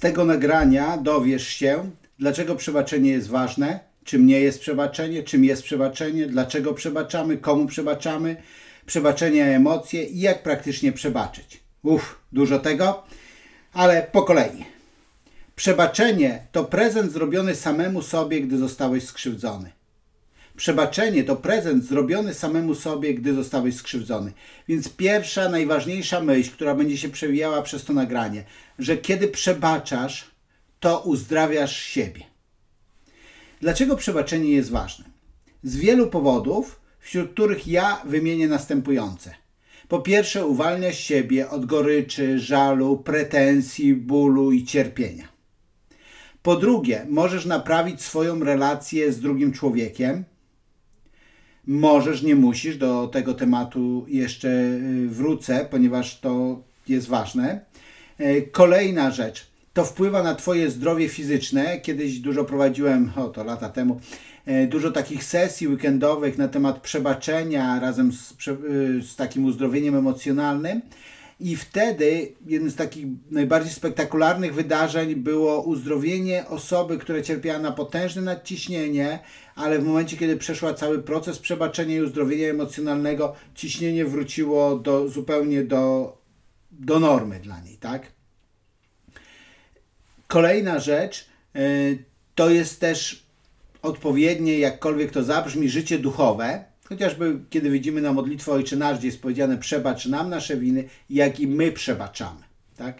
tego nagrania dowiesz się, dlaczego przebaczenie jest ważne, czym nie jest przebaczenie, czym jest przebaczenie, dlaczego przebaczamy, komu przebaczamy, przebaczenia emocje i jak praktycznie przebaczyć. Uff, dużo tego, ale po kolei. Przebaczenie to prezent zrobiony samemu sobie, gdy zostałeś skrzywdzony. Przebaczenie to prezent zrobiony samemu sobie, gdy zostałeś skrzywdzony. Więc pierwsza, najważniejsza myśl, która będzie się przewijała przez to nagranie, że kiedy przebaczasz, to uzdrawiasz siebie. Dlaczego przebaczenie jest ważne? Z wielu powodów, wśród których ja wymienię następujące. Po pierwsze, uwalnia siebie od goryczy, żalu, pretensji, bólu i cierpienia. Po drugie, możesz naprawić swoją relację z drugim człowiekiem. Możesz, nie musisz, do tego tematu jeszcze y, wrócę, ponieważ to jest ważne. Y, kolejna rzecz, to wpływa na Twoje zdrowie fizyczne. Kiedyś dużo prowadziłem, o to lata temu, y, dużo takich sesji weekendowych na temat przebaczenia razem z, z takim uzdrowieniem emocjonalnym. I wtedy jednym z takich najbardziej spektakularnych wydarzeń było uzdrowienie osoby, która cierpiała na potężne nadciśnienie, ale w momencie, kiedy przeszła cały proces przebaczenia i uzdrowienia emocjonalnego, ciśnienie wróciło do, zupełnie do, do normy dla niej, tak? Kolejna rzecz y, to jest też odpowiednie, jakkolwiek to zabrzmi, życie duchowe Chociażby kiedy widzimy na modlitwę Ojcze Nasz, gdzie jest powiedziane przebacz nam nasze winy, jak i my przebaczamy. Tak?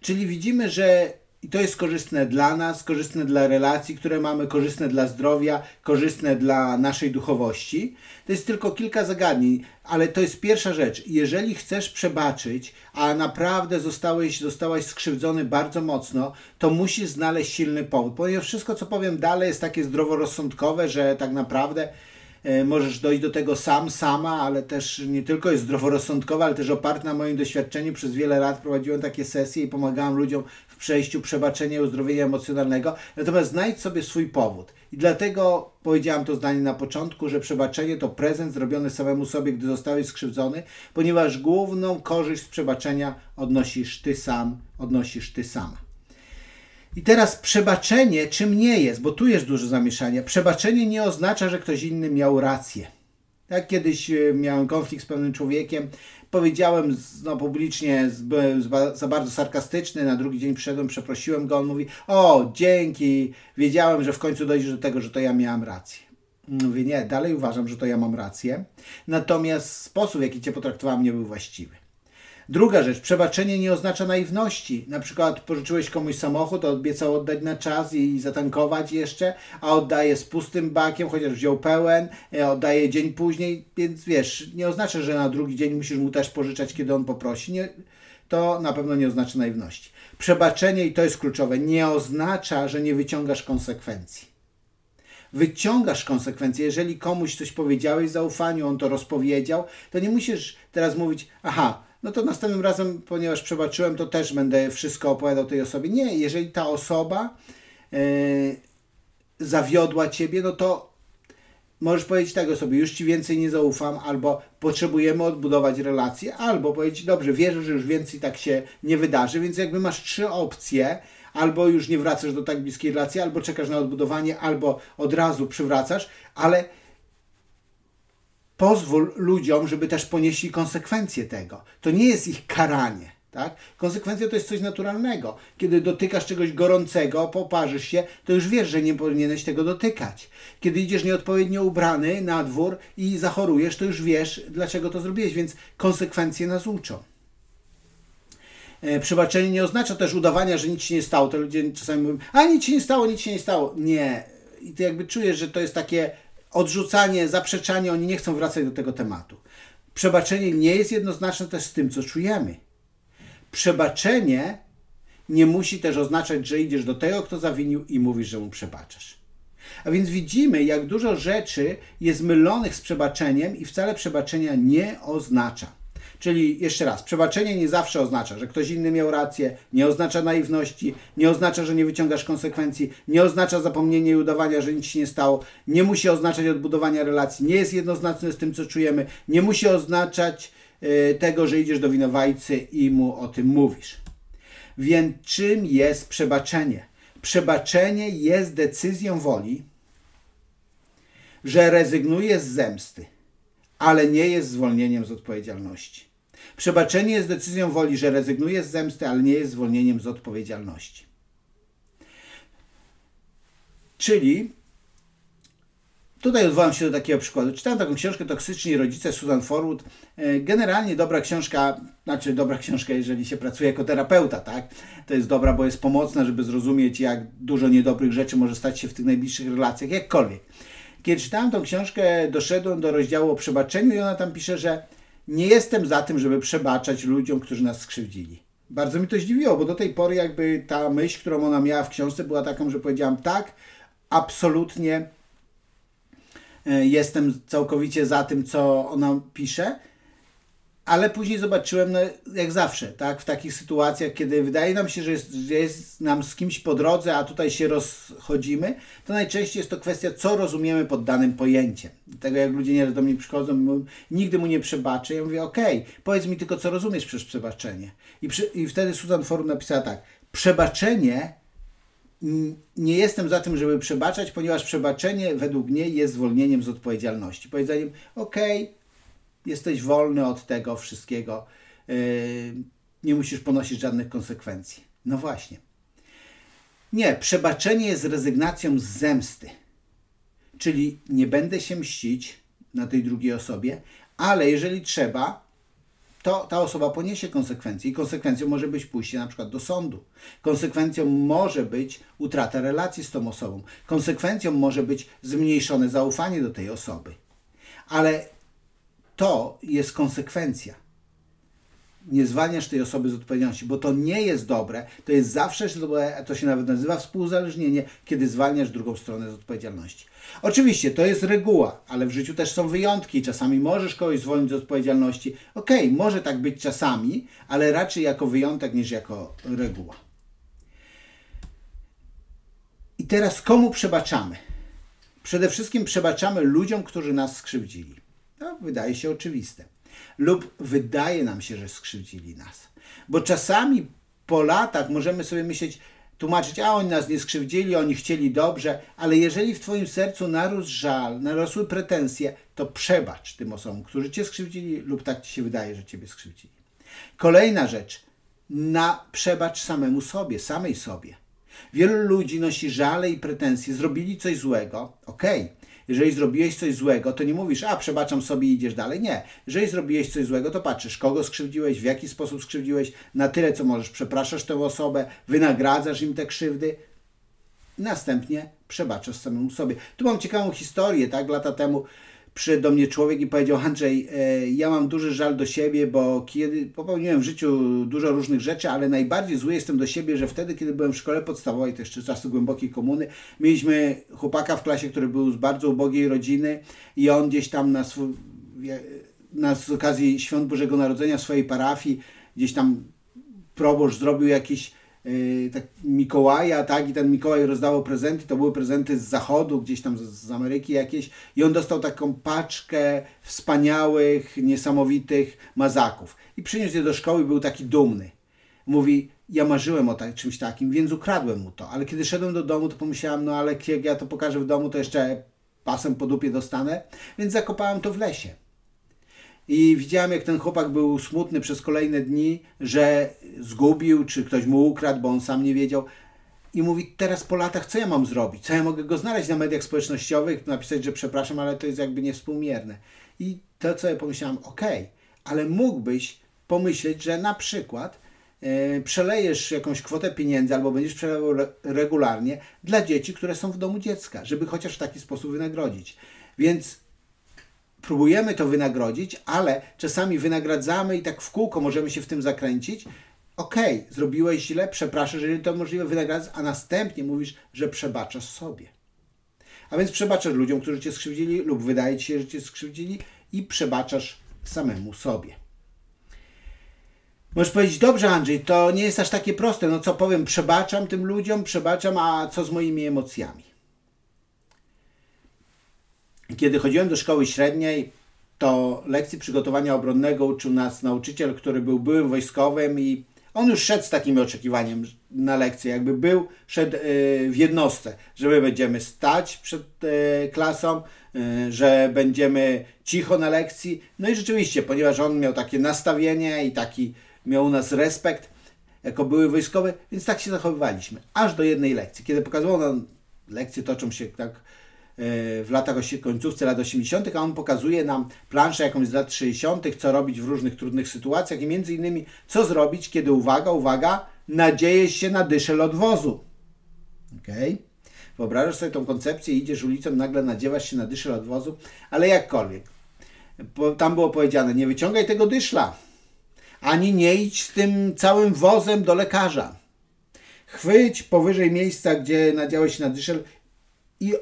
Czyli widzimy, że i to jest korzystne dla nas, korzystne dla relacji, które mamy, korzystne dla zdrowia, korzystne dla naszej duchowości. To jest tylko kilka zagadnień, ale to jest pierwsza rzecz. Jeżeli chcesz przebaczyć, a naprawdę zostałeś, zostałaś skrzywdzony bardzo mocno, to musisz znaleźć silny powód. Ponieważ wszystko, co powiem dalej, jest takie zdroworozsądkowe, że tak naprawdę możesz dojść do tego sam, sama, ale też nie tylko jest zdroworozsądkowa, ale też oparte na moim doświadczeniu. Przez wiele lat prowadziłem takie sesje i pomagałem ludziom w przejściu przebaczenia i uzdrowienia emocjonalnego. Natomiast znajdź sobie swój powód. I dlatego powiedziałam to zdanie na początku, że przebaczenie to prezent zrobiony samemu sobie, gdy zostałeś skrzywdzony, ponieważ główną korzyść z przebaczenia odnosisz ty sam, odnosisz ty sama. I teraz przebaczenie czym nie jest, bo tu jest dużo zamieszania. Przebaczenie nie oznacza, że ktoś inny miał rację. Jak kiedyś e, miałem konflikt z pewnym człowiekiem, powiedziałem no, publicznie, za bardzo sarkastyczny, na drugi dzień przyszedłem, przeprosiłem go, on mówi, o dzięki, wiedziałem, że w końcu dojdzie do tego, że to ja miałem rację. Mówię, nie, dalej uważam, że to ja mam rację, natomiast sposób, w jaki Cię potraktowałem, nie był właściwy. Druga rzecz, przebaczenie nie oznacza naiwności. Na przykład pożyczyłeś komuś samochód, obiecał oddać na czas i zatankować jeszcze, a oddaje z pustym bakiem, chociaż wziął pełen, e, oddaje dzień później, więc wiesz, nie oznacza, że na drugi dzień musisz mu też pożyczać, kiedy on poprosi. Nie, to na pewno nie oznacza naiwności. Przebaczenie, i to jest kluczowe, nie oznacza, że nie wyciągasz konsekwencji wyciągasz konsekwencje. Jeżeli komuś coś powiedziałeś w zaufaniu, on to rozpowiedział, to nie musisz teraz mówić, aha, no to następnym razem, ponieważ przebaczyłem, to też będę wszystko opowiadał tej osobie. Nie, jeżeli ta osoba yy, zawiodła ciebie, no to możesz powiedzieć tak osobie, już ci więcej nie zaufam, albo potrzebujemy odbudować relacje, albo powiedzieć, dobrze, wierzę, że już więcej tak się nie wydarzy, więc jakby masz trzy opcje, albo już nie wracasz do tak bliskiej relacji, albo czekasz na odbudowanie, albo od razu przywracasz, ale pozwól ludziom, żeby też ponieśli konsekwencje tego. To nie jest ich karanie. Tak? Konsekwencja to jest coś naturalnego. Kiedy dotykasz czegoś gorącego, poparzysz się, to już wiesz, że nie powinieneś tego dotykać. Kiedy idziesz nieodpowiednio ubrany na dwór i zachorujesz, to już wiesz, dlaczego to zrobiłeś, więc konsekwencje nas uczą. E, przebaczenie nie oznacza też udawania, że nic się nie stało. To ludzie czasami mówią, a nic się nie stało, nic się nie stało. Nie. I ty jakby czujesz, że to jest takie odrzucanie, zaprzeczanie, oni nie chcą wracać do tego tematu. Przebaczenie nie jest jednoznaczne też z tym, co czujemy. Przebaczenie nie musi też oznaczać, że idziesz do tego, kto zawinił i mówisz, że mu przebaczasz. A więc widzimy, jak dużo rzeczy jest mylonych z przebaczeniem i wcale przebaczenia nie oznacza. Czyli jeszcze raz, przebaczenie nie zawsze oznacza, że ktoś inny miał rację, nie oznacza naiwności, nie oznacza, że nie wyciągasz konsekwencji, nie oznacza zapomnienia i udawania, że nic się nie stało, nie musi oznaczać odbudowania relacji, nie jest jednoznaczne z tym, co czujemy, nie musi oznaczać y, tego, że idziesz do winowajcy i mu o tym mówisz. Więc czym jest przebaczenie? Przebaczenie jest decyzją woli, że rezygnuje z zemsty, ale nie jest zwolnieniem z odpowiedzialności. Przebaczenie jest decyzją woli, że rezygnuje z zemsty, ale nie jest zwolnieniem z odpowiedzialności. Czyli Tutaj odwołam się do takiego przykładu. Czytałem taką książkę Toksyczni rodzice Susan Forwood. E, generalnie dobra książka, znaczy dobra książka, jeżeli się pracuje jako terapeuta, tak? To jest dobra, bo jest pomocna, żeby zrozumieć, jak dużo niedobrych rzeczy może stać się w tych najbliższych relacjach, jakkolwiek. Kiedy czytałem tą książkę, doszedłem do rozdziału o przebaczeniu i ona tam pisze, że nie jestem za tym, żeby przebaczać ludziom, którzy nas skrzywdzili. Bardzo mi to zdziwiło, bo do tej pory jakby ta myśl, którą ona miała w książce była taką, że powiedziałam tak, absolutnie E, jestem całkowicie za tym, co ona pisze, ale później zobaczyłem, no, jak zawsze, tak, w takich sytuacjach, kiedy wydaje nam się, że jest, że jest nam z kimś po drodze, a tutaj się rozchodzimy, to najczęściej jest to kwestia, co rozumiemy pod danym pojęciem. Dlatego jak ludzie nieraz do mnie przychodzą, mówią, nigdy mu nie przebaczę, ja mówię, okej, okay, powiedz mi tylko, co rozumiesz przez przebaczenie. I, przy, I wtedy Susan Forum napisała tak, przebaczenie nie jestem za tym, żeby przebaczać, ponieważ przebaczenie według mnie jest zwolnieniem z odpowiedzialności. Powiedzeniem, ok, jesteś wolny od tego wszystkiego, yy, nie musisz ponosić żadnych konsekwencji. No właśnie. Nie, przebaczenie jest rezygnacją z zemsty. Czyli nie będę się mścić na tej drugiej osobie, ale jeżeli trzeba, to ta osoba poniesie konsekwencje i konsekwencją może być pójście na przykład do sądu. Konsekwencją może być utrata relacji z tą osobą. Konsekwencją może być zmniejszone zaufanie do tej osoby. Ale to jest konsekwencja nie zwalniasz tej osoby z odpowiedzialności, bo to nie jest dobre, to jest zawsze złe, to się nawet nazywa współzależnienie, kiedy zwalniasz drugą stronę z odpowiedzialności. Oczywiście to jest reguła, ale w życiu też są wyjątki. Czasami możesz kogoś zwolnić z odpowiedzialności. Okej, okay, może tak być czasami, ale raczej jako wyjątek niż jako reguła. I teraz komu przebaczamy? Przede wszystkim przebaczamy ludziom, którzy nas skrzywdzili. To wydaje się oczywiste lub wydaje nam się, że skrzywdzili nas. Bo czasami po latach możemy sobie myśleć, tłumaczyć, a oni nas nie skrzywdzili, oni chcieli dobrze, ale jeżeli w Twoim sercu narósł żal, narosły pretensje, to przebacz tym osobom, którzy Cię skrzywdzili lub tak Ci się wydaje, że Ciebie skrzywdzili. Kolejna rzecz, na przebacz samemu sobie, samej sobie. Wielu ludzi nosi żale i pretensje, zrobili coś złego, okej, okay, jeżeli zrobiłeś coś złego, to nie mówisz, a przebaczam sobie i idziesz dalej. Nie. Jeżeli zrobiłeś coś złego, to patrzysz, kogo skrzywdziłeś, w jaki sposób skrzywdziłeś, na tyle co możesz, przepraszasz tę osobę, wynagradzasz im te krzywdy. Następnie przebaczasz samemu sobie. Tu mam ciekawą historię, tak? Lata temu przyszedł do mnie człowiek i powiedział: Andrzej, e, ja mam duży żal do siebie, bo kiedy popełniłem w życiu dużo różnych rzeczy, ale najbardziej zły jestem do siebie, że wtedy, kiedy byłem w szkole podstawowej, to jeszcze czasy głębokiej komuny, mieliśmy chłopaka w klasie, który był z bardzo ubogiej rodziny i on gdzieś tam na, swój, na z okazji świąt Bożego Narodzenia swojej parafii, gdzieś tam proboszcz zrobił jakiś tak Mikołaja, tak, i ten Mikołaj rozdawał prezenty, to były prezenty z zachodu, gdzieś tam z, z Ameryki jakieś i on dostał taką paczkę wspaniałych, niesamowitych mazaków i przyniósł je do szkoły był taki dumny. Mówi, ja marzyłem o tak, czymś takim, więc ukradłem mu to, ale kiedy szedłem do domu, to pomyślałem, no ale jak ja to pokażę w domu, to jeszcze pasem po dupie dostanę, więc zakopałem to w lesie. I widziałem, jak ten chłopak był smutny przez kolejne dni, że zgubił, czy ktoś mu ukradł, bo on sam nie wiedział. I mówi, teraz po latach, co ja mam zrobić? Co ja mogę go znaleźć na mediach społecznościowych, napisać, że przepraszam, ale to jest jakby niewspółmierne. I to, co ja pomyślałem, ok, ale mógłbyś pomyśleć, że na przykład e, przelejesz jakąś kwotę pieniędzy albo będziesz przelewał re regularnie dla dzieci, które są w domu dziecka, żeby chociaż w taki sposób wynagrodzić. Więc próbujemy to wynagrodzić, ale czasami wynagradzamy i tak w kółko możemy się w tym zakręcić. Okej, okay, zrobiłeś źle, przepraszam, jeżeli to możliwe, wynagradzasz, a następnie mówisz, że przebaczasz sobie. A więc przebaczasz ludziom, którzy cię skrzywdzili, lub wydaje ci się, że cię skrzywdzili, i przebaczasz samemu sobie. Możesz powiedzieć, dobrze Andrzej, to nie jest aż takie proste. No co powiem, przebaczam tym ludziom, przebaczam, a co z moimi emocjami? Kiedy chodziłem do szkoły średniej, to lekcji przygotowania obronnego uczył nas nauczyciel, który był byłym wojskowym i On już szedł z takim oczekiwaniem na lekcję, jakby był, szedł e, w jednostce, że my będziemy stać przed e, klasą, e, że będziemy cicho na lekcji. No i rzeczywiście, ponieważ on miał takie nastawienie i taki miał u nas respekt jako były wojskowy, więc tak się zachowywaliśmy. Aż do jednej lekcji, kiedy pokazywał nam, lekcje toczą się tak w latach końcówce lat 80., a on pokazuje nam planszę jakąś z lat 60., co robić w różnych trudnych sytuacjach i między innymi co zrobić, kiedy uwaga, uwaga, nadzieje się na dyszel odwozu. Okay? Wyobrażasz sobie tą koncepcję, idziesz ulicą, nagle nadziewasz się na dyszel odwozu, ale jakkolwiek. Tam było powiedziane, nie wyciągaj tego dyszla, ani nie idź z tym całym wozem do lekarza. Chwyć powyżej miejsca, gdzie nadziałeś się na dyszel i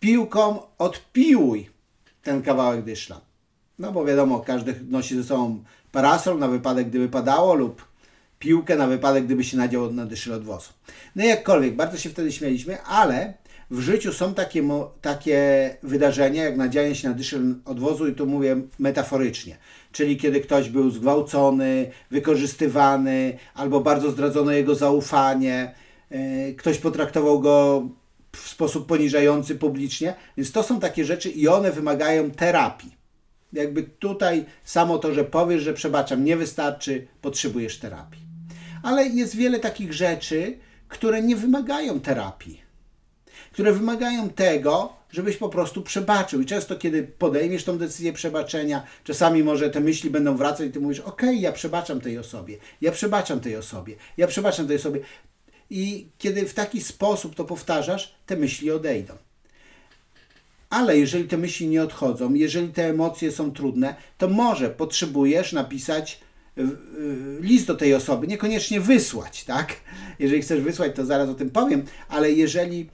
piłką odpiłuj ten kawałek dyszla. No bo wiadomo, każdy nosi ze sobą parasol na wypadek, gdyby padało lub piłkę na wypadek, gdyby się nadział na dyszel od wozu. No jakkolwiek, bardzo się wtedy śmialiśmy, ale w życiu są takie, takie wydarzenia, jak nadzianie się na dyszel odwozu i tu mówię metaforycznie. Czyli kiedy ktoś był zgwałcony, wykorzystywany, albo bardzo zdradzono jego zaufanie, e, ktoś potraktował go w sposób poniżający publicznie. Więc to są takie rzeczy i one wymagają terapii. Jakby tutaj samo to, że powiesz, że przebaczam, nie wystarczy, potrzebujesz terapii. Ale jest wiele takich rzeczy, które nie wymagają terapii, które wymagają tego, żebyś po prostu przebaczył. I często, kiedy podejmiesz tą decyzję przebaczenia, czasami może te myśli będą wracać i ty mówisz: OK, ja przebaczam tej osobie, ja przebaczam tej osobie, ja przebaczam tej osobie i kiedy w taki sposób to powtarzasz, te myśli odejdą. Ale jeżeli te myśli nie odchodzą, jeżeli te emocje są trudne, to może potrzebujesz napisać y, y, list do tej osoby, niekoniecznie wysłać, tak? Jeżeli chcesz wysłać, to zaraz o tym powiem, ale jeżeli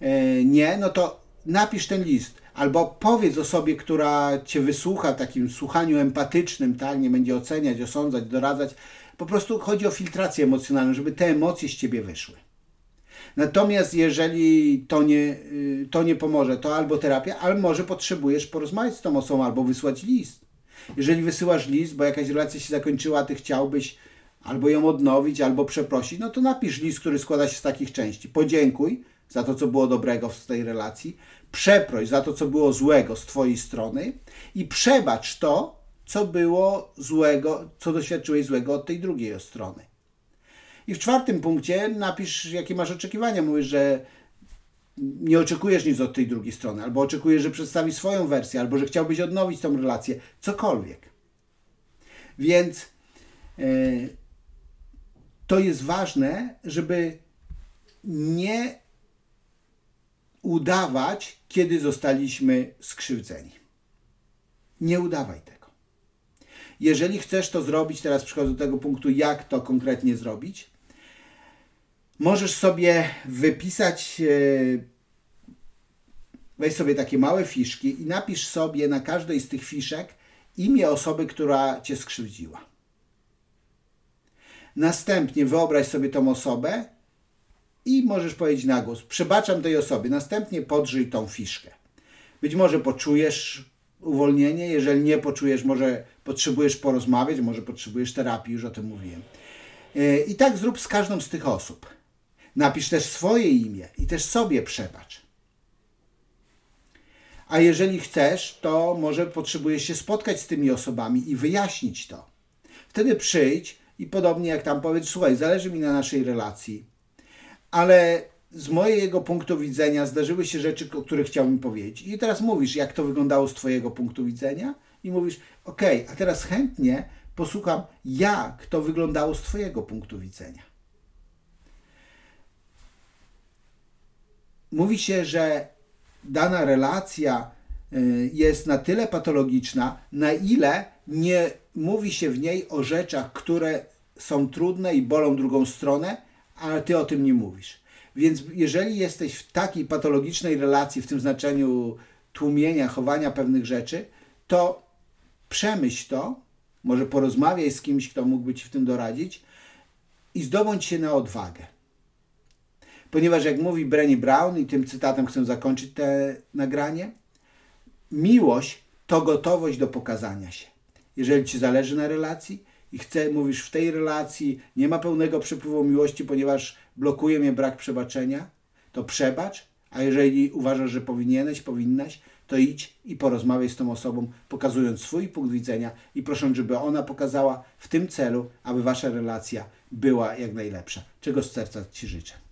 e, nie, no to napisz ten list. Albo powiedz osobie, która cię wysłucha takim słuchaniu empatycznym, tak? Nie będzie oceniać, osądzać, doradzać, po prostu chodzi o filtrację emocjonalną, żeby te emocje z ciebie wyszły. Natomiast jeżeli to nie, y, to nie pomoże, to albo terapia, albo może potrzebujesz porozmawiać z tą osobą, albo wysłać list. Jeżeli wysyłasz list, bo jakaś relacja się zakończyła, ty chciałbyś albo ją odnowić, albo przeprosić, no to napisz list, który składa się z takich części. Podziękuj za to, co było dobrego w tej relacji, przeproś za to, co było złego z twojej strony i przebacz to, co było złego, co doświadczyłeś złego od tej drugiej strony. I w czwartym punkcie napisz, jakie masz oczekiwania. Mówisz, że nie oczekujesz nic od tej drugiej strony, albo oczekujesz, że przedstawi swoją wersję, albo że chciałbyś odnowić tą relację, cokolwiek. Więc yy, to jest ważne, żeby nie udawać, kiedy zostaliśmy skrzywdzeni. Nie udawaj tego. Jeżeli chcesz to zrobić, teraz przychodzę do tego punktu, jak to konkretnie zrobić, możesz sobie wypisać, e, weź sobie takie małe fiszki i napisz sobie na każdej z tych fiszek imię osoby, która cię skrzywdziła. Następnie wyobraź sobie tą osobę i możesz powiedzieć na głos: Przebaczam tej osobie. Następnie podrzyj tą fiszkę. Być może poczujesz uwolnienie. Jeżeli nie poczujesz, może potrzebujesz porozmawiać, może potrzebujesz terapii, już o tym mówiłem. E, I tak zrób z każdą z tych osób. Napisz też swoje imię i też sobie przebacz. A jeżeli chcesz, to może potrzebujesz się spotkać z tymi osobami i wyjaśnić to. Wtedy przyjdź i podobnie jak tam powiedz, słuchaj, zależy mi na naszej relacji, ale z mojego punktu widzenia zdarzyły się rzeczy, o których chciałbym powiedzieć. I teraz mówisz, jak to wyglądało z Twojego punktu widzenia, i mówisz, ok, a teraz chętnie posłucham, jak to wyglądało z Twojego punktu widzenia. Mówi się, że dana relacja y, jest na tyle patologiczna, na ile nie mówi się w niej o rzeczach, które są trudne i bolą drugą stronę, ale ty o tym nie mówisz. Więc jeżeli jesteś w takiej patologicznej relacji, w tym znaczeniu tłumienia, chowania pewnych rzeczy, to przemyśl to, może porozmawiaj z kimś, kto mógłby ci w tym doradzić i zdobądź się na odwagę. Ponieważ jak mówi Brenny Brown, i tym cytatem chcę zakończyć te nagranie, miłość to gotowość do pokazania się. Jeżeli ci zależy na relacji, i chcę, mówisz, w tej relacji nie ma pełnego przepływu miłości, ponieważ blokuje mnie brak przebaczenia, to przebacz, a jeżeli uważasz, że powinieneś, powinnaś, to idź i porozmawiaj z tą osobą, pokazując swój punkt widzenia i prosząc, żeby ona pokazała w tym celu, aby wasza relacja była jak najlepsza. Czego z serca Ci życzę.